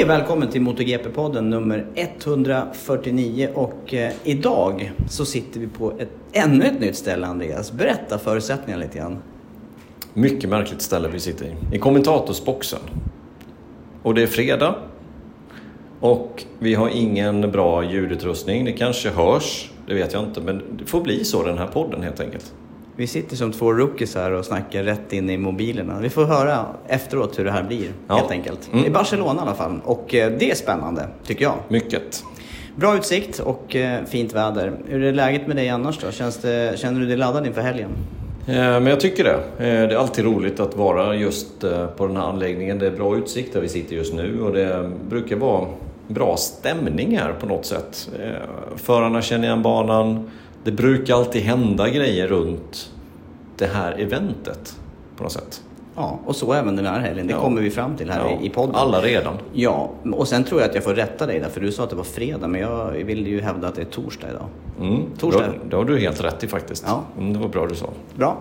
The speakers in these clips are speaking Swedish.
Hej och välkommen till MotoGP-podden nummer 149 och eh, idag så sitter vi på ett, ännu ett nytt ställe Andreas. Berätta förutsättningarna lite grann. Mycket märkligt ställe vi sitter i. I kommentatorsboxen. Och det är fredag. Och vi har ingen bra ljudutrustning. Det kanske hörs, det vet jag inte. Men det får bli så den här podden helt enkelt. Vi sitter som två rookies här och snackar rätt in i mobilerna. Vi får höra efteråt hur det här blir Ja. helt enkelt. Mm. I Barcelona i alla fall och eh, det är spännande tycker jag. Mycket. Bra utsikt och eh, fint väder. Hur är läget med dig annars då? Det, känner du dig laddad inför helgen? Eh, Men jag tycker det. Det är alltid roligt att vara just på den här anläggningen. Det är bra utsikt där vi sitter just nu och det brukar vara bra stämning här på något sätt. Förarna känner igen banan. Det brukar alltid hända grejer runt det här eventet på något sätt. Ja, och så även den här helgen. Det Ja. kommer vi fram till här Ja, i, podden. Alla redan. Ja, och sen tror jag att jag får rätta dig där, för du sa att det var fredag, men jag vill ju hävda att det är torsdag idag. Mm. Torsdag. Det har- Det har du helt rätt i faktiskt. Ja. Mm, det var bra du sa. Bra.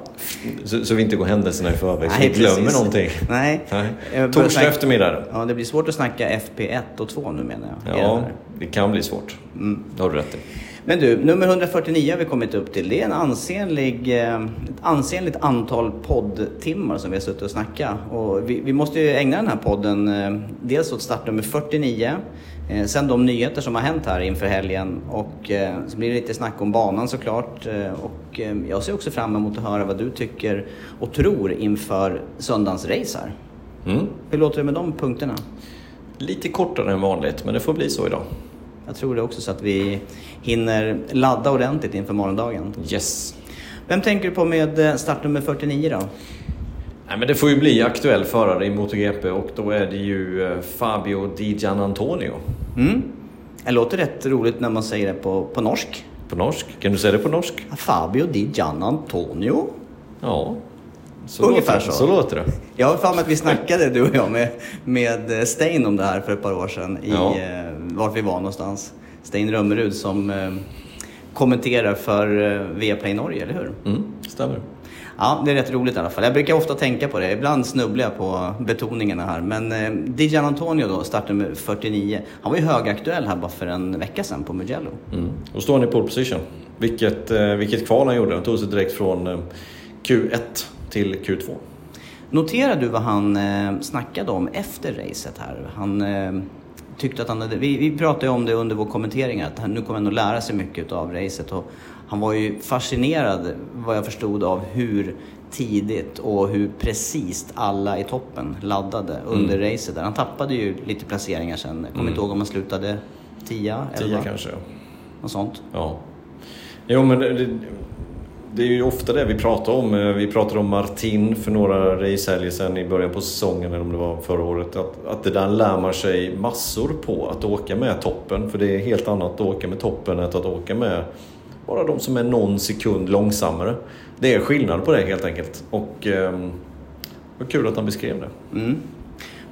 Så, så vi inte går händelserna i förväg, så vi glömmer precis. någonting. Nej. Nej. Torsdag snacka- eftermiddag det. Ja, det blir svårt att snacka FP1 och 2 nu menar jag. Ja, här. det kan bli svårt. Mm. Det har du rätt i. Men du, nummer 149 har vi kommit upp till. Det är en ansenlig, eh, ett ansenligt antal poddtimmar som vi har suttit och snackat. Och vi, vi måste ju ägna den här podden eh, dels åt startnummer 49, eh, sen de nyheter som har hänt här inför helgen och så blir det lite snack om banan såklart. Och jag ser också fram emot att höra vad du tycker och tror inför söndagens race här. Mm. Hur låter det med de punkterna? Lite kortare än vanligt, men det får bli så idag. Jag tror det också så att vi hinner ladda ordentligt inför morgondagen. Yes. Vem tänker du på med eh, startnummer 49 då? Nej, men det får ju bli aktuell förare i MotoGP och då är det ju eh, Fabio Di Gianantonio. Mm. Det låter rätt roligt när man säger det på, på norsk. På norsk. Kan du säga det på norsk? Fabio Di Gian Antonio. Ja. Så Ungefär låter, så. så låter det. Jag har för mig att vi snackade du och jag med, med Stein om det här för ett par år sedan. I, Ja. eh, vart vi var någonstans. Stein Römmerud som eh, kommenterar för eh, Viaplay Norge, eller hur? Mm, stämmer. Ja, det är rätt roligt i alla fall. Jag brukar ofta tänka på det. Ibland snubblar jag på betoningarna här. Men eh, Dijan Antonio då, startnummer 49. Han var ju högaktuell här bara för en vecka sedan på Mugello. Mm. Och står han i pole position. Vilket, eh, vilket kval han gjorde. Han tog sig direkt från eh, Q1 till Q2. Noterade du vad han eh, snackade om efter racet här? Han eh, tyckte att han hade... Vi, vi pratade om det under vår kommentering att han, nu kommer han att lära sig mycket av racet. Och han var ju fascinerad, vad jag förstod, av hur tidigt och hur precis alla i toppen laddade under racet. Där. Han tappade ju lite placeringar sen. Jag kommer inte ihåg om han slutade 10 10 kanske. Något sånt. Ja. Jo men det, det, det är ju ofta det vi pratar om. Eh, vi pratade om Martin för några racehelger sedan i början på säsongen, eller om det var förra året. Att, att det där lär man sig massor på, att åka med toppen. För det är helt annat att åka med toppen än att åka med bara de som är någon sekund långsammare. det är skillnad på det helt enkelt. Och eh, vad kul att han beskrev det. Mm.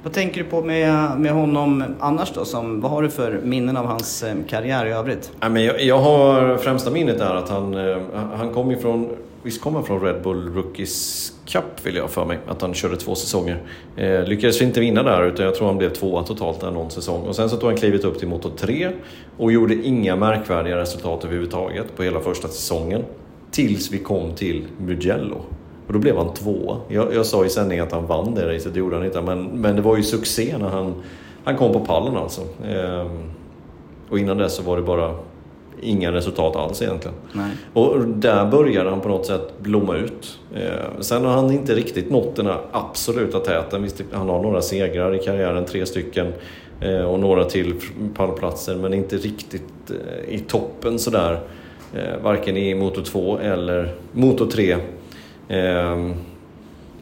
Vad tänker du på med, med honom annars då? Som, vad har du för minnen av hans eh, karriär i övrigt? Ja, men jag, jag har främsta minnet är att han, eh, han kom ifrån, visst kom han från Red Bull Rookies Cup vill jag för mig, att han körde två säsonger. Eh, lyckades inte vinna där utan jag tror han blev tvåa totalt där någon säsong. Och sen så tog han klivet upp till Moto 3 och gjorde inga märkvärdiga resultat överhuvudtaget på hela första säsongen. Tills vi kom till Mugello. Och då blev han tvåa. Jag, jag sa i sändningen att han vann det racet, det gjorde han inte. Men, men det var ju succé när han, han kom på pallen alltså. Ehm, och innan dess så var det bara inga resultat alls egentligen. Nej. Och där började han på något sätt blomma ut. Ehm, sen har han inte riktigt nått den här absoluta täten. Visst, han har några segrar i karriären, tre stycken. Eh, och några till pallplatser, men inte riktigt eh, i toppen sådär. Eh, varken i Moto 2 eller Moto 3. Eh,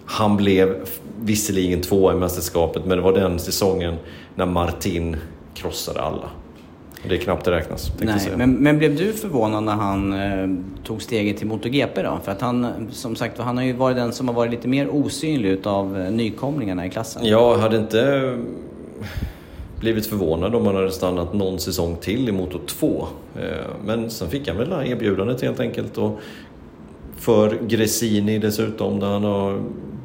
han blev visserligen tvåa i mästerskapet, men det var den säsongen när Martin krossade alla. Det är knappt det räknas. Nej, men, men blev du förvånad när han eh, tog steget till MotoGP då? För att han, som sagt han har ju varit den som har varit lite mer osynlig utav eh, nykomlingarna i klassen. Jag hade inte blivit förvånad om han hade stannat någon säsong till i Moto 2. Eh, Men sen fick han väl det här erbjudandet helt enkelt. Och för Gresini dessutom, där han har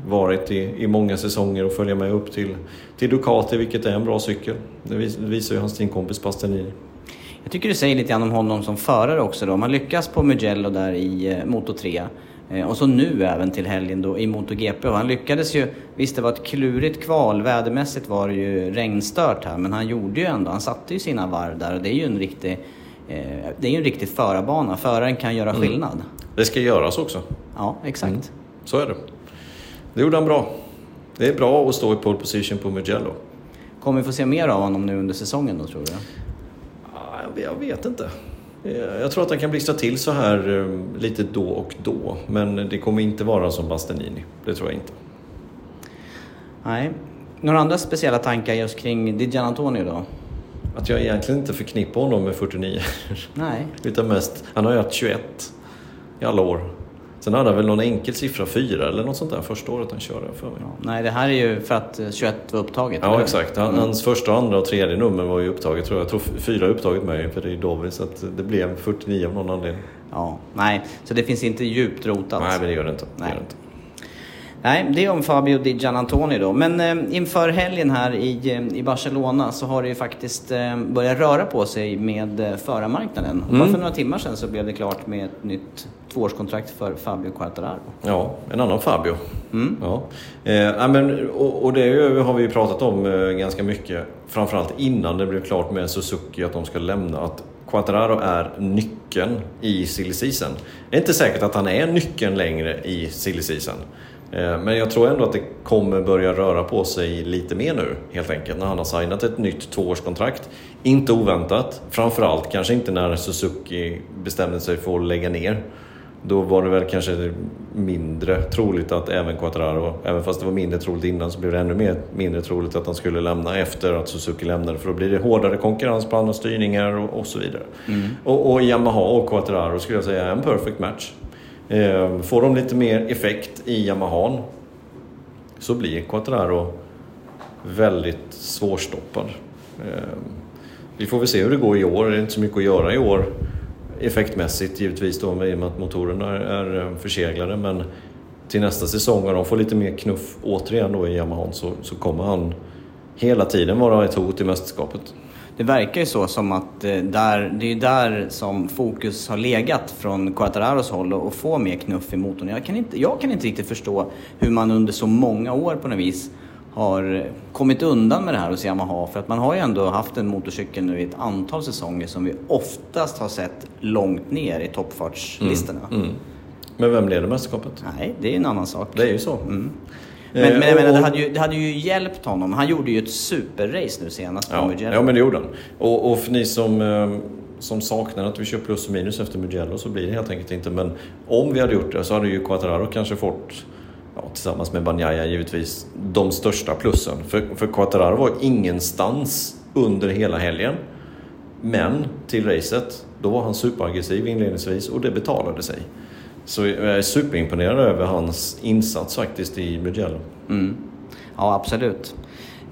varit i, i många säsonger och följa med upp till, till Ducati, vilket är en bra cykel. Det visar ju hans teamkompis Bastianini. Jag tycker du säger lite grann om honom som förare också då. Man lyckas på Mugello där i eh, Moto 3. Eh, och så nu även till helgen då i MotoGP. Och han lyckades ju, visst det var ett klurigt kval, vädermässigt var det ju regnstört här. Men han gjorde ju ändå, han satte ju sina varv där och det är ju en riktig, det är ju en riktig förarbana. Föraren kan göra skillnad. Det ska göras också. Ja, exakt. Så är det. Det gjorde han bra. Det är bra att stå i pole position på Mugello. Kommer vi få se mer av honom nu under säsongen då tror du? Ja, jag- vet inte. Eh, Jag tror att han kan blixtra till så här eh, lite då och då. Men det kommer inte vara som Bastianini. Det tror jag inte. Nej. Några andra speciella tankar just kring Di Gianantonio då? Att jag egentligen inte förknippar honom med 49. Nej. Utan mest, han har ju haft 21 i alla år. Sen hade han väl någon enkel siffra, 4 eller något sånt där första året han körde för mig. Ja, nej, det här är ju för att eh, 21 var upptaget. eller Ja, hur? exakt. Han, Hans första, andra och tredje nummer var ju upptaget tror jag. Jag tror fyra är upptaget med för det är Dovis. Så att det blev 49 av någon anledning. Ja, nej, så det finns inte djupt rotat. Nej, men det gör det inte. Det gör det inte. Nej, det är om Fabio Di Gianantonio då. Men eh, inför helgen här i, eh, i Barcelona så har det ju faktiskt eh, börjat röra på sig med eh, förarmarknaden. Mm. Bara för några timmar sedan så blev det klart med ett nytt tvåårskontrakt för Fabio Quartararo. Ja, en annan Fabio. Ja. Eh, men, och, och det har vi ju pratat om eh, ganska mycket. Framförallt innan det blev klart med Suzuki att de ska lämna. Att Quattararo är nyckeln i silly season. Det är inte säkert att han är nyckeln längre i silly season. Eh, Men jag tror ändå att det kommer börja röra på sig lite mer nu helt enkelt när han har signat ett nytt tvåårskontrakt. Inte oväntat. Framförallt kanske inte när Suzuki bestämde sig för att lägga ner. Då var det väl kanske mindre troligt att även Quattararo, även fast det var mindre troligt innan så blev det ännu mer mindre troligt att han skulle lämna efter att Suzuki lämnade för då blir det hårdare konkurrens på andra styrningar och, och så vidare. Och, och Yamaha och Quattararo skulle jag säga är en perfect match. Ehm, får de lite mer effekt i Yamahan så blir Quattararo väldigt svårstoppad. Ehm, vi får väl se hur det går i år. Det är inte så mycket att göra i år effektmässigt givetvis då i och med att motorerna är, ehm, förseglade. Men till nästa säsong och de får lite mer knuff återigen då i Yamahan så, så kommer han hela tiden vara ett hot i mästerskapet. Det verkar ju så som att eh, där, det är där som fokus har legat från Quattararos håll och, och få mer knuff i motorn. Jag kan, inte, jag kan inte riktigt förstå hur man under så många år på något vis har kommit undan med det här hos Yamaha. För att man har ju ändå haft en motorcykel nu i ett antal säsonger som vi oftast har sett långt ner i toppfartslistorna. Mm. Men vem leder mästerskapet? Nej, det är en annan sak. Det är ju så. Men, Eh, men jag menar, det hade, ju, det hade ju hjälpt honom. Han gjorde ju ett superrace nu senast på Ja, Mugello. ja men det gjorde han. Och, och för ni som, eh, som saknar att vi kör plus och minus efter Mugello så blir det helt enkelt inte. Men om vi hade gjort det så hade ju Quattararo kanske fått, ja, tillsammans med Banjaya givetvis, de största plussen. För, för Quattararo var ingenstans under hela helgen. Men till racet, då var han superaggressiv inledningsvis och det betalade sig. Så jag är superimponerad över hans insats faktiskt i Mugello. Mm. Ja, absolut.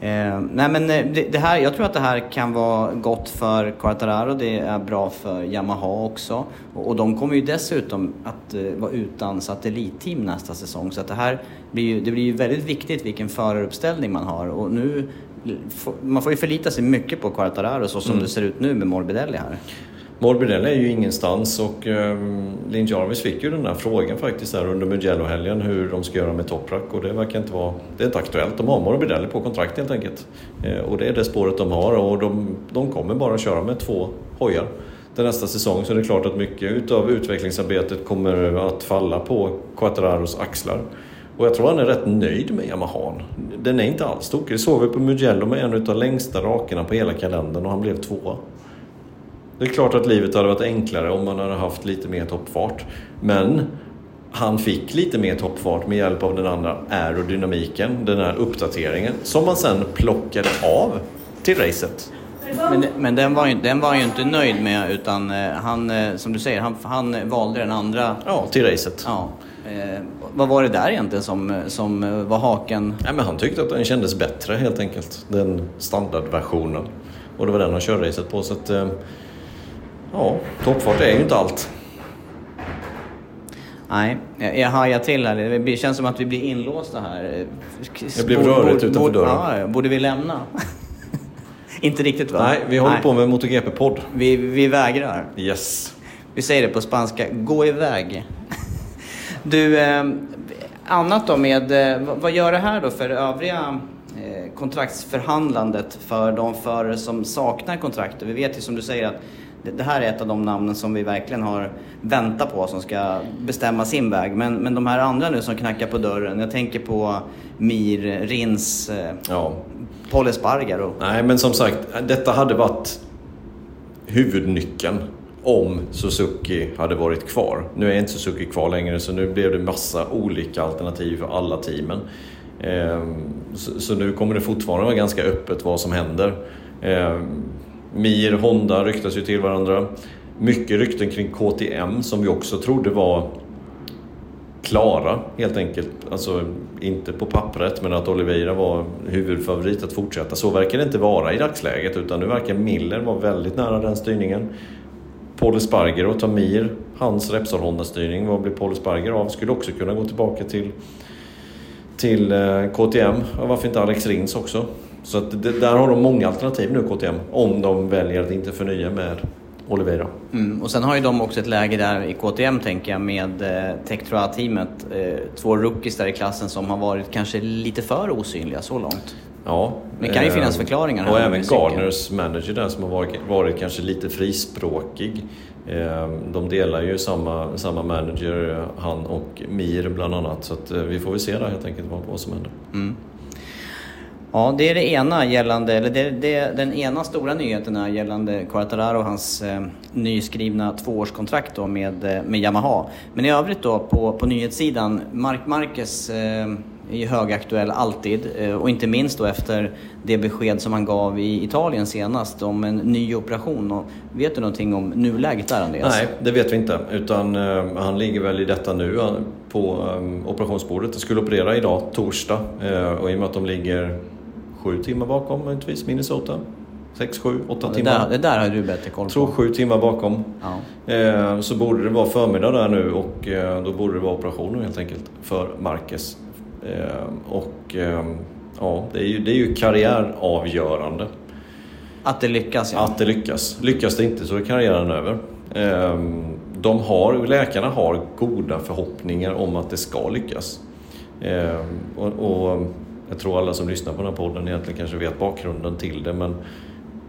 Eh, nej men eh, det, det, här, jag tror att det här kan vara gott för Quartararo, det är bra för Yamaha också. Och, och de kommer ju dessutom att eh, vara utan satellitteam nästa säsong. Så att det här blir ju, det blir ju väldigt viktigt vilken föraruppställning man har. Och nu, man får ju förlita sig mycket på Quartararo så som mm. det ser ut nu med Morbidelli här. Morbidelli är ju ingenstans och eh, Linn Jarvis fick ju den där frågan faktiskt där under Mugello-helgen hur de ska göra med Toprak och det verkar inte vara, det är inte aktuellt. De har Morbidelli på kontrakt helt enkelt. Eh, och det är det spåret de har och de, de kommer bara köra med två hojar till nästa säsong så det är klart att mycket utav utvecklingsarbetet kommer att falla på Quattararos axlar. Och jag tror han är rätt nöjd med Yamahan. Den är inte alls tokig. Det såg vi på Mugello med en utav längsta rakerna på hela kalendern och han blev tvåa. Det är klart att livet hade varit enklare om man hade haft lite mer toppfart. Men han fick lite mer toppfart med hjälp av den andra aerodynamiken, den här uppdateringen, som man sen plockade av till racet. Men, men den, var ju, den var ju inte nöjd med utan eh, han, eh, som du säger, han, han valde den andra. Ja, till racet. Ja. Eh, vad var det där egentligen som, som var haken? Ja, men han tyckte att den kändes bättre helt enkelt, den standardversionen. Och det var den han körde racet på. Så att, eh, Ja, toppfart är ju inte allt. Nej, jag hajar till här. Det känns som att vi blir inlåsta här. Det blev rörigt utanför dörren. Ja, borde vi lämna? inte riktigt va? Nej, vi håller Nej. på med MotoGP-podd. Vi, vi vägrar. Yes. Vi säger det på spanska, gå iväg. du, eh, annat då med, eh, vad gör det här då för övriga eh, kontraktsförhandlandet för de förare som saknar kontrakt? Vi vet ju som du säger att det här är ett av de namnen som vi verkligen har väntat på som ska bestämma sin väg. Men, men de här andra nu som knackar på dörren. Jag tänker på Mir, Rins, eh, ja. Paul Espargaro. Nej men som sagt, detta hade varit huvudnyckeln om Suzuki hade varit kvar. Nu är inte Suzuki kvar längre så nu blev det massa olika alternativ för alla teamen. Ehm, så nu kommer det fortfarande vara ganska öppet vad som händer. Mir Mir, Honda ryktas ju till varandra. Mycket rykten kring KTM som vi också trodde var klara helt enkelt. Alltså inte på pappret men att Oliveira var huvudfavorit att fortsätta. Så verkar det inte vara i dagsläget utan nu verkar Miller vara väldigt nära den styrningen. Paul Espargaro och Mir, hans Repsol Honda-styrning. Vad blir Paul Sparger av? Skulle också kunna gå tillbaka till, till eh, KTM. Och varför inte Alex Rins också? Så att det, där har de många alternativ nu KTM om de väljer att inte förnya med Oliveira. Mm, och sen har ju de också ett läge där i KTM tänker jag med eh, Tektroa-teamet. Eh, två rookies där i klassen som har varit kanske lite för osynliga så långt. Ja. Det kan ju finnas eh, förklaringar här. Och även Gardners manager där som har varit, varit kanske lite frispråkig. Eh, de delar ju samma, samma manager, han och Mir bland annat. Så att, eh, vi får väl se där helt enkelt vad, vad som händer. Mm. Ja, det är det ena gällande, eller det, det, den ena stora nyheten är gällande Quartararo och hans eh, nyskrivna tvåårskontrakt då med, eh, med Yamaha. Men i övrigt då på, på nyhetssidan, Mark Marquez eh, är ju högaktuell alltid eh, och inte minst då efter det besked som han gav i Italien senast om en ny operation. Och vet du någonting om nuläget där Andreas? Nej, det vet vi inte. Utan eh, han ligger väl i detta nu eh, på eh, operationsbordet. Han skulle operera idag, torsdag. Och i och med att de ligger sju timmar bakom möjligtvis Minnesota. Sex, sju, åtta timmar. Där, det där har du bättre koll på. tror sju timmar bakom. Ja. Eh, så borde det vara förmiddag där nu och eh, då borde det vara operationer helt enkelt för Marquez. Eh, och eh, ja, det är, ju, det är ju karriäravgörande. Att det lyckas ja. Att det lyckas. Lyckas det inte så är karriären över. Eh, de har, läkarna har goda förhoppningar om att det ska lyckas. Eh, och, och jag tror alla som lyssnar på den här podden egentligen kanske vet bakgrunden till det men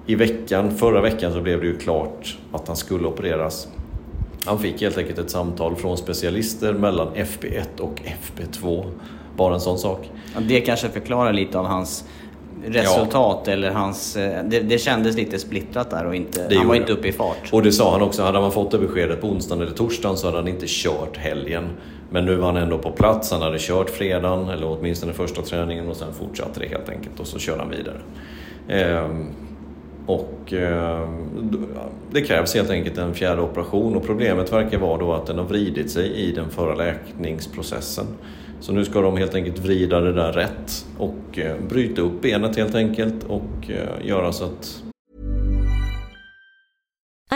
i veckan, förra veckan så blev det ju klart att han skulle opereras. Han fick helt enkelt ett samtal från specialister mellan FB1 och FB2. Bara en sån sak. Det kanske förklarar lite av hans resultat ja. eller hans... Eh, det, det kändes lite splittrat där och inte, han var inte uppe i fart. Och det sa han också, hade man fått det beskedet på onsdagen eller torsdagen så hade han inte kört helgen. Men nu var han ändå på plats, han hade kört fredagen eller åtminstone första träningen och sen fortsatte det helt enkelt och så körde han vidare. Ehm, Och eh, det krävs helt enkelt en fjärde operation och problemet verkar vara då att den har vridit sig i den förra läkningsprocessen. Så nu ska de helt enkelt vrida det där rätt och eh, bryta upp benet helt enkelt och eh, göra så att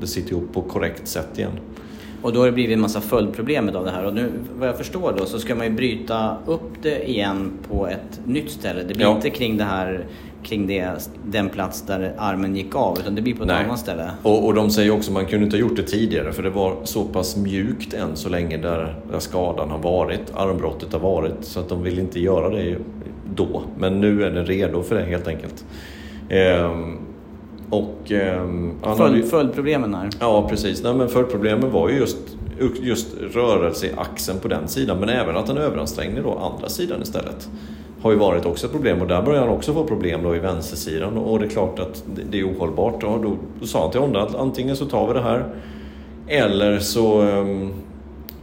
Det sitter ihop på korrekt sätt igen. Och då har det blivit en massa följdproblem av det här och nu vad jag förstår då så ska man ju bryta upp det igen på ett nytt ställe. Det blir Ja. inte kring det här kring det, den plats där armen gick av utan det blir på ett Nej. annat ställe. Och, och de säger också att man kunde inte ha gjort det tidigare för det var så pass mjukt än så länge där, där skadan har varit, armbrottet har varit. Så att de vill inte göra det då. Men nu är den redo för det helt enkelt. Ehm, och... ju- Följd, följdproblemen här. Ja, precis. Nej, men förproblemen var ju just, just rörelse i axeln på den sidan, men även att han överansträngde då andra sidan istället. Har ju varit också ett problem och där börjar han också få problem då i vänstersidan och det är klart att det- är ohållbart. Och då, då sa han till Honda att antingen så tar vi det här eller så ehm,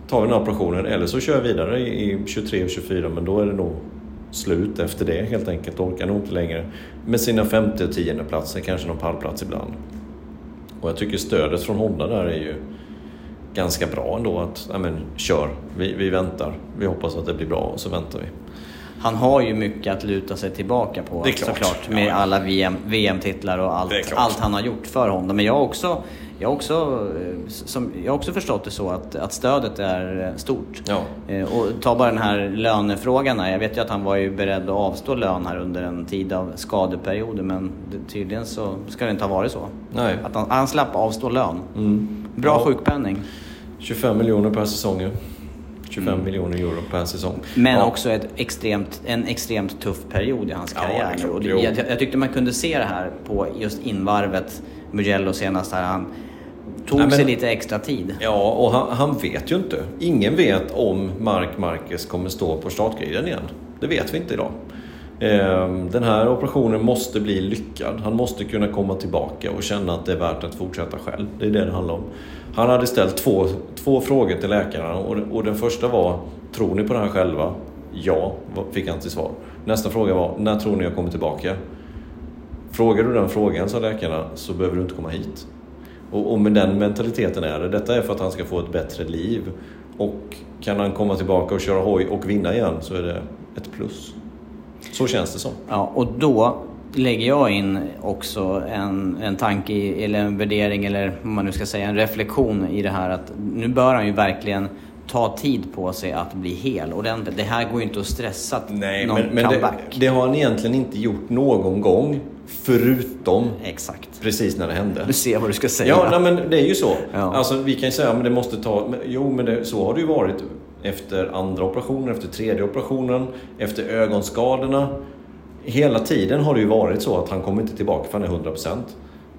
tar vi den här operationen eller så kör jag vidare i, i 23 och 24 men då är det nog slut efter det helt enkelt. Orkar nog inte längre med sina femte och tionde platser, kanske någon pallplats ibland. Och jag tycker stödet från Honda där är ju ganska bra ändå. Att, ja men kör, vi, vi väntar. Vi hoppas att det blir bra och så väntar vi. Han har ju mycket att luta sig tillbaka på såklart. Med Ja. alla VM, VM-titlar och allt, allt han har gjort för Honda. Men jag har också, jag har också, eh, som, jag också förstått det så att, att stödet är eh, stort. Ja. Eh, Och ta bara den här lönefrågan här. Jag vet ju att han var ju beredd att avstå lön här under en tid av skadeperioder men det, tydligen så ska det inte ha varit så. Nej. Att han, han slapp avstå lön. Bra Ja. sjukpenning. 25 miljoner per säsong ju. 25 miljoner euro per säsong. Men Ja. också ett extremt, en extremt tuff period i hans Ja, karriär. klart, och jag, jag tyckte man kunde se det här på just invarvet. Mugello senast här. Han tog Nej, men- sig lite extra tid. Ja, och han, han vet ju inte. Ingen vet om Mark Marquez kommer stå på startgriden igen. Det vet vi inte idag. Ehm, Den här operationen måste bli lyckad. Han måste kunna komma tillbaka och känna att det är värt att fortsätta själv. Det är det det handlar om. Han hade ställt två, två frågor till läkarna och, och den första var Tror ni på det här själva? Ja, fick han till svar. Nästa fråga var När tror ni jag kommer tillbaka? Frågar du den frågan, sa läkarna, så behöver du inte komma hit. Och, och med den mentaliteten är det. Detta är för att han ska få ett bättre liv. Och kan han komma tillbaka och köra hoj och vinna igen så är det ett plus. Så känns det som. Ja, och då lägger jag in också en, en tanke eller en värdering eller vad man nu ska säga, en reflektion i det här att nu bör han ju verkligen ta tid på sig att bli hel ordentligt. Det här går ju inte att stressa Nej, någon men, men det, comeback. det har han egentligen inte gjort någon gång. Förutom Exakt. precis när det hände. Du ser vad du ska säga. Ja, nej, men det är ju så. Ja. Alltså, vi kan ju säga att det måste ta... men- Jo, men det, så har det ju varit efter andra operationen, efter tredje operationen, efter ögonskadorna. Hela tiden har det ju varit så att han kommer inte tillbaka för han är 100%.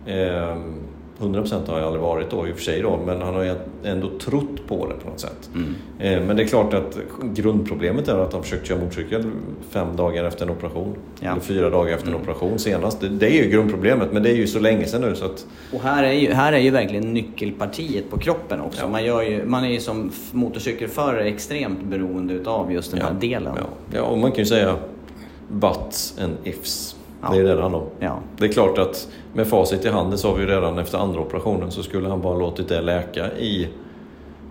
Ehm, 100% har jag aldrig varit då i och för sig då, men han har ändå trott på det på något sätt. Eh, Men det är klart att grundproblemet är att han försökt köra motorcykel fem dagar efter en operation. Ja. Eller fyra dagar efter en operation senast. Det, det är ju grundproblemet, men det är ju så länge sedan nu så att... Och här är, ju, här är ju verkligen nyckelpartiet på kroppen också. Ja. Man, gör ju, man är ju som motorcykelförare extremt beroende utav just den här delen. Ja, ja, och man kan ju säga buts and ifs. Ja. Det är det det handlar om. Ja. Det är klart att med facit i hand, det sa vi redan efter andra operationen, så skulle han bara låtit det läka i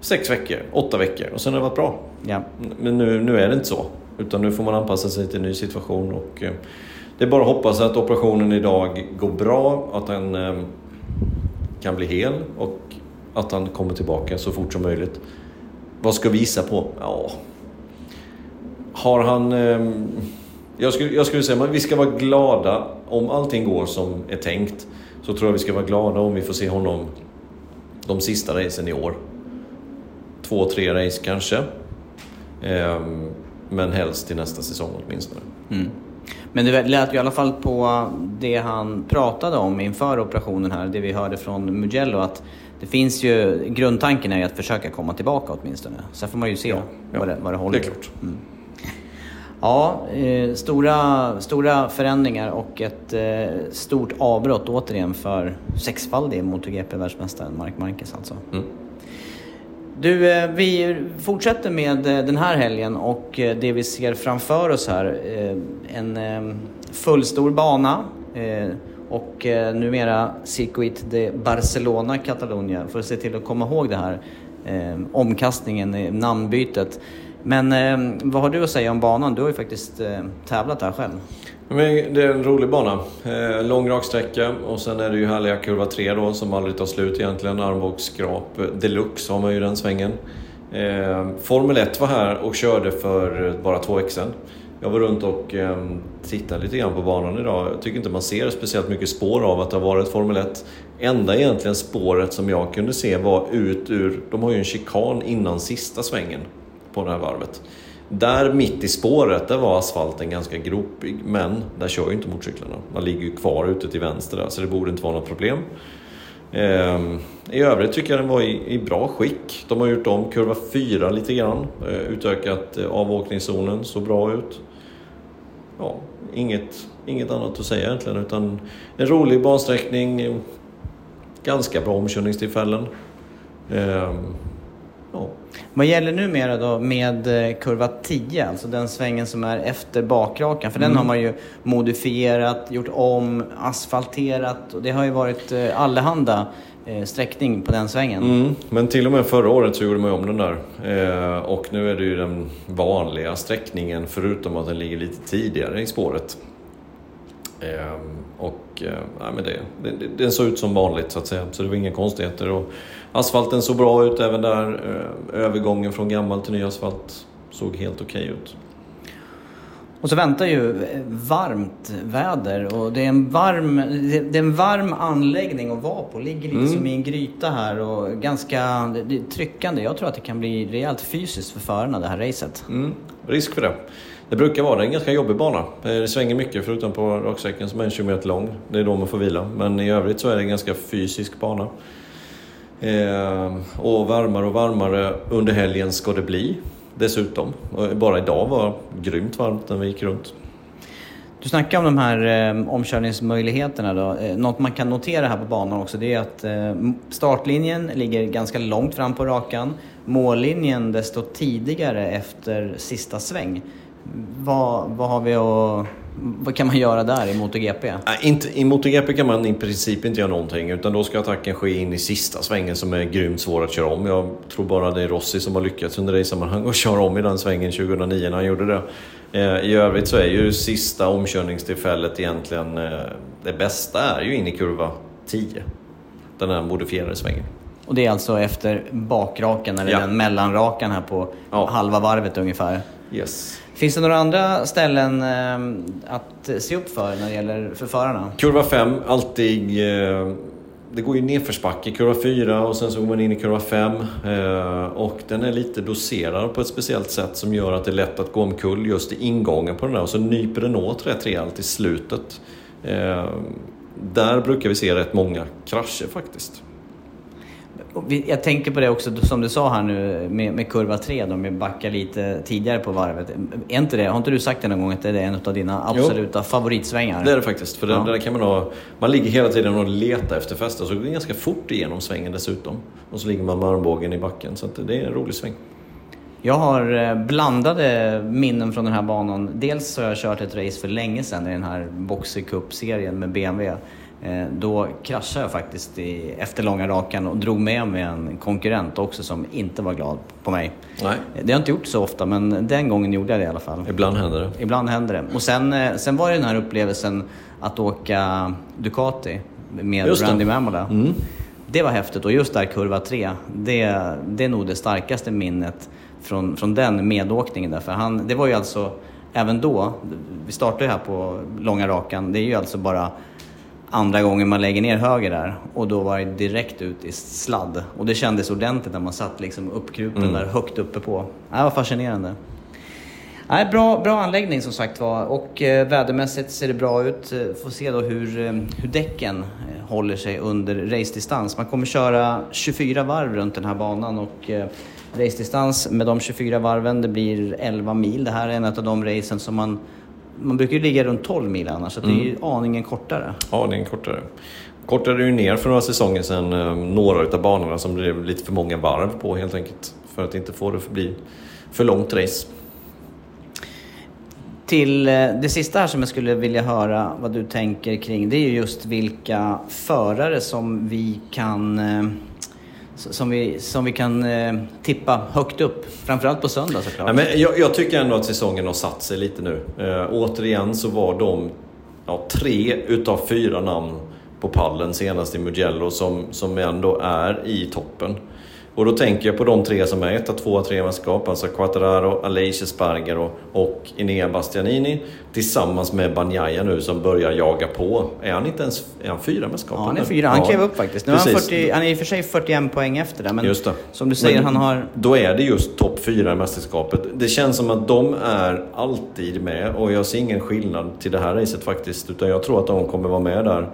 sex veckor, åtta veckor och sen har det varit bra. Ja. Men nu, nu är det inte så. Utan nu får man anpassa sig till en ny situation och eh, det är bara att hoppas att operationen idag går bra, att han eh, kan bli hel och att han kommer tillbaka så fort som möjligt. Vad ska vi gissa på? Ja... Har han... Jag, skulle, jag skulle säga att vi ska vara glada om allting går som är tänkt. Så tror jag vi ska vara glada om vi får se honom de sista racen i år. Två, tre race kanske. Ehm, men helst till nästa säsong åtminstone. Men det lät ju i alla fall på det han pratade om inför operationen här, det vi hörde från Mugello, att det finns ju, grundtanken är ju att försöka komma tillbaka åtminstone. Sen får man ju se vad, det, vad det håller. Det är klart. Ja, eh, stora, stora förändringar och ett eh, stort avbrott återigen för sexfaldig MotoGP-världsmästaren Marc Marquez alltså. Mm. Du, eh, vi fortsätter med eh, den här helgen och eh, det vi ser framför oss här. eh, En fullstor bana och numera Circuit de Barcelona, Catalunya. För att se till att komma ihåg det här omkastningen, namnbytet. Men eh, vad har du att säga om banan? Du har ju faktiskt eh, tävlat här själv. Men det är en rolig bana. Eh, lång raksträcka och sen är det ju härliga kurva 3 då som aldrig tar slut egentligen. Armbågsskrap deluxe har man ju i den svängen. Eh, Formel 1 var här och körde för bara två veckor sedan. Jag var runt och eh, tittade lite grann på banan idag. Jag tycker inte man ser speciellt mycket spår av att det har varit Formel 1. Enda egentligen spåret som jag kunde se var ut ur... De har ju en chikan innan sista svängen på det här varvet. Där mitt i spåret, där var asfalten ganska gropig, men där kör ju inte motorcyklarna. Man ligger ju kvar ute till vänster där, så det borde inte vara något problem. Ehm, I övrigt tycker jag den var i, i bra skick. De har gjort om kurva 4 lite grann, eh, utökat eh, avåkningszonen, så bra ut. Ja, inget, inget annat att säga egentligen, utan en rolig bansträckning, ganska bra omkörningstillfällen. Ehm. Vad gäller numera då med eh, kurva 10, alltså den svängen som är efter bakrakan? För den har man ju modifierat, gjort om, asfalterat och det har ju varit eh, allehanda eh, sträckning på den svängen. Mm, men till och med förra året så gjorde man ju om den där. Eh, och nu är det ju den vanliga sträckningen förutom att den ligger lite tidigare i spåret. Eh, och eh, nej, men det, det, det, såg ut som vanligt så att säga, så det var inga konstigheter. Och asfalten såg bra ut även där. Eh, övergången från gammal till ny asfalt såg helt okej ut. Och så väntar ju eh, varmt väder och det är en varm, det är en varm anläggning att vara på. Ligger lite som i en gryta här och ganska tryckande. Jag tror att det kan bli rejält fysiskt för förarna det här racet. Mm, risk för det. Det brukar vara en ganska jobbig bana. Eh, det svänger mycket förutom på raksträckan som är en kilometer lång. Det är då man får vila. Men i övrigt så är det en ganska fysisk bana. Eh, och varmare och varmare under helgen ska det bli dessutom. Bara idag var grymt varmt när vi gick runt. Du snackar om de här eh, omkörningsmöjligheterna då. Eh, något man kan notera här på banan också det är att eh, startlinjen ligger ganska långt fram på rakan. Mållinjen desto tidigare efter sista sväng. Vad, vad har vi att, Vad kan man göra där i MotoGP? Inte, I MotoGP kan man i princip inte göra någonting utan då ska attacken ske in i sista svängen som är grymt svår att köra om. Jag tror bara det är Rossi som har lyckats under racesammanhang att köra om i den svängen 2009 när han gjorde det. Eh, I övrigt så är ju sista omkörningstillfället egentligen eh, det bästa är ju in i kurva 10. Den här modifierade svängen. Och det är alltså efter bakrakan eller Ja. den mellanrakan här på Ja. halva varvet ungefär. Yes. Finns det några andra ställen eh, att se upp för när det gäller för förarna? Kurva 5, alltid... Eh, det går ju nedförsbacke i kurva 4 och sen så går man in i kurva 5. Eh, och den är lite doserad på ett speciellt sätt som gör att det är lätt att gå omkull just i ingången på den där. Och så nyper den åt rätt rejält i slutet. Eh, där brukar vi se rätt många krascher faktiskt. Vi- Jag tänker på det också som du sa här nu med, med kurva 3 då, med backa lite tidigare på varvet. Är inte det, har inte du sagt det någon gång att det är en av dina absoluta favoritsvängar? Det är det faktiskt. För Ja. där, där kan man ha, man ligger hela tiden och letar efter fäste så det går ganska fort igenom svängen dessutom. Och så ligger man med armbågen i backen så det är en rolig sväng. Jag har eh, blandade minnen från den här banan. Dels har jag kört ett race för länge sedan i den här Boxer Cup-serien med BMW. Eh, Då kraschade jag faktiskt i, efter långa rakan och drog med mig en konkurrent också som inte var glad på mig. Nej, Eh, Det har jag inte gjort så ofta men den gången gjorde jag det i alla fall. ibland händer det. Ibland händer det. Och sen, eh, sen var det den här upplevelsen att åka Ducati med Just. Randy Mamola. Mm. Det var häftigt och just där kurva 3, det, det är nog det starkaste minnet från, från den medåkningen. Där. För han, det var ju alltså, även då, vi startade ju här på långa rakan, det är ju alltså bara andra gången man lägger ner höger där och då var det direkt ut i sladd. Och det kändes ordentligt när man satt liksom uppkrupen där högt uppe på. Det var fascinerande. Nej, bra, bra anläggning som sagt var och eh, vädermässigt ser det bra ut. Eh, Får se då hur, eh, hur däcken eh, håller sig under racedistans. Man kommer köra 24 varv runt den här banan och eh, racedistans med de 24 varven det blir 11 mil. Det här är en av de racen som man man brukar ju ligga runt 12 mil annars, så det är ju aningen kortare. Ja, det är en kortare. Kortare ju ner för några säsonger sedan eh, några utav banorna som blev lite för många varv på helt enkelt. För att inte få det att bli för långt race. Till eh, det sista här som jag skulle vilja höra vad du tänker kring, det är ju just vilka förare som vi kan eh, som vi, som vi kan eh, tippa högt upp. Framförallt på söndag såklart. Ja, men jag, jag tycker ändå att säsongen har satt sig lite nu. Eh, återigen så var de ja, tre utav fyra namn på pallen senast i Mugello som, som ändå är i toppen. Och då tänker jag på de tre som är etta, tvåa, trea mästerskap. Alltså Quattararo, Aleix Espargaro och Enea Bastianini. Tillsammans med Banjaya nu som börjar jaga på. Är han inte ens är han fyra mästerskap? Ja, han är fyra. Han Ja, klev upp faktiskt. Nu är han, precis. 40, han är i och för sig 41 poäng efter det, men Just det. som du säger, Men han har... Då är det just topp fyra i mästerskapet. Det känns som att de är alltid med och jag ser ingen skillnad till det här racet faktiskt. Utan jag tror att de kommer vara med där.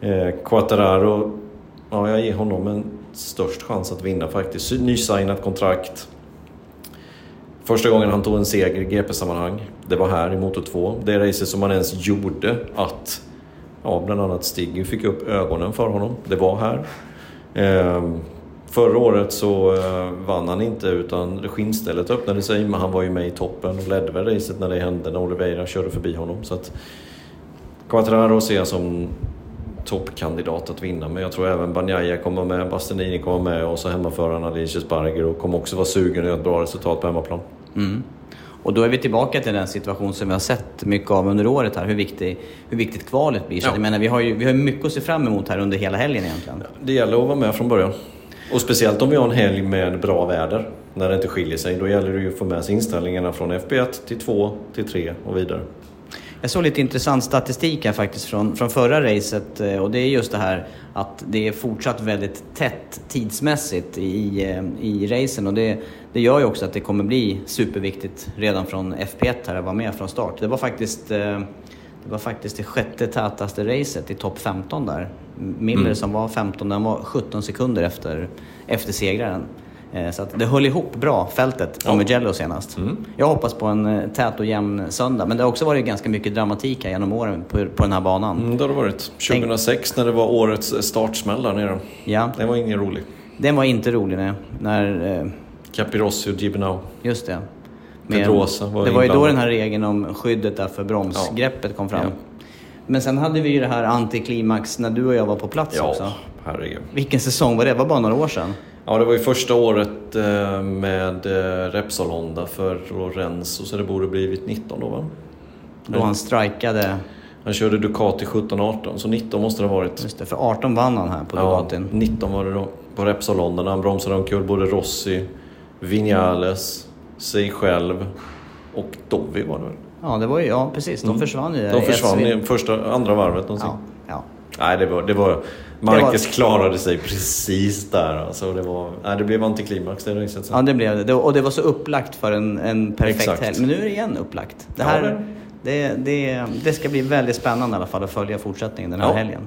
Eh, Quattararo, ja jag ger honom en störst chans att vinna faktiskt. Nysignat kontrakt. Första gången han tog en seger i GP-sammanhang, det var här i Motor 2. Det racet som han ens gjorde att ja, bland annat Stig fick upp ögonen för honom. Det var här. Ehm, förra året så eh, vann han inte utan skinnstället öppnade sig men han var ju med i toppen och ledde väl racet när det hände när Oliveira körde förbi honom. Så att Quattraro ser jag som toppkandidat att vinna men jag tror även Banjaya kommer med, Bastianini kommer med och så hemmaföraren Alicia Sparger och kommer också vara sugen att göra ett bra resultat på hemmaplan. Mm. Och då är vi tillbaka till den situation som vi har sett mycket av under året här, hur, viktig, hur viktigt kvalet blir. Så Ja. jag menar, vi har ju vi har mycket att se fram emot här under hela helgen egentligen. Det gäller att vara med från början. Och speciellt om vi har en helg med bra väder, när det inte skiljer sig. Då gäller det ju att få med sig inställningarna från FP1 till 2 till 3 och vidare. Jag såg lite intressant statistik här faktiskt från, från förra racet eh, och det är just det här att det är fortsatt väldigt tätt tidsmässigt i, eh, i racen och det, det gör ju också att det kommer bli superviktigt redan från FP1 här att vara med från start. Det var faktiskt, eh, det, var faktiskt det sjätte tätaste racet i topp 15 där. Miller som var 15, den var 17 sekunder efter, efter segraren. Eh, Så att det höll ihop bra, fältet, på Ja. Mugello senast. Jag hoppas på en eh, tät och jämn söndag, men det har också varit ganska mycket dramatik här genom åren på, på den här banan. Mm, det har det varit. 2006 när det var årets startsmäll där nere. Ja, Det var ingen rolig. den var inte rolig när, när eh, Capirossi och Gibnau. just det. Pedrosa var det var ju då den här regeln om skyddet där för bromsgreppet kom fram. Ja. Men sen hade vi ju det här antiklimax när du och jag var på plats också. Ja, herregud. Vilken säsong var det? Det var bara några år sedan. Ja, det var ju första året eh, med eh, Repsol Honda för Lorenzo, så det borde blivit 19 då va? Då han strikade, Han körde Ducati 17-18, så 19 måste det ha varit. just det, för 18 vann han här på Ja, Ducatin. 19 var det då. På Repsol Honda när han bromsade omkull både Rossi, Vinales, sig själv och Dovi var det väl? Ja, det var ju, ja precis. De försvann ju Mm. De försvann SV. i första, andra varvet någonsin. Ja, ja. Nej, det var... Det var Marcus klarade sig precis där alltså. Det, var, nej, det blev antiklimax det racet. Ja, det blev det. Och det var så upplagt för en, en perfekt Exakt. helg. Men nu är det igen upplagt. Det, Ja, här, det- det, det, det ska bli väldigt spännande i alla fall att följa fortsättningen den här Ja. helgen.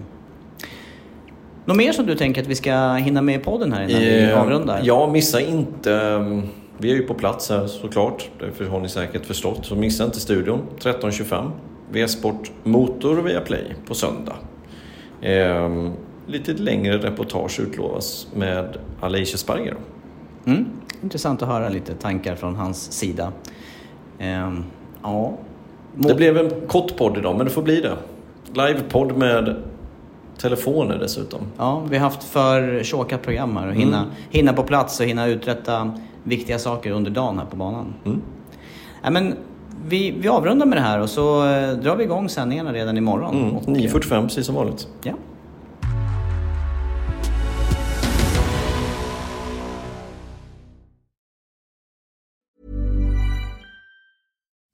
Något mer som du tänker att vi ska hinna med i podden här innan vi Eh, avrundar? Ja, missa inte... um, Vi är ju på plats här såklart, det har ni säkert förstått. Så missa inte studion 13.25. V-sport Motor via Play på söndag. Lite längre reportage utlovas med Alicia Sparger. Mm. Intressant att höra lite tankar från hans sida. Ehm, ja. Må- Det blev en kort podd idag, men det får bli det. Livepodd med telefoner dessutom. Ja, vi har haft för tjocka program här och hinna, Mm. hinna på plats och hinna uträtta viktiga saker under dagen här på banan. Mm. Ja, men vi, vi avrundar med det här och så eh, drar vi igång sändningarna redan imorgon. Mm. Och, 9.45 precis som vanligt. Ja.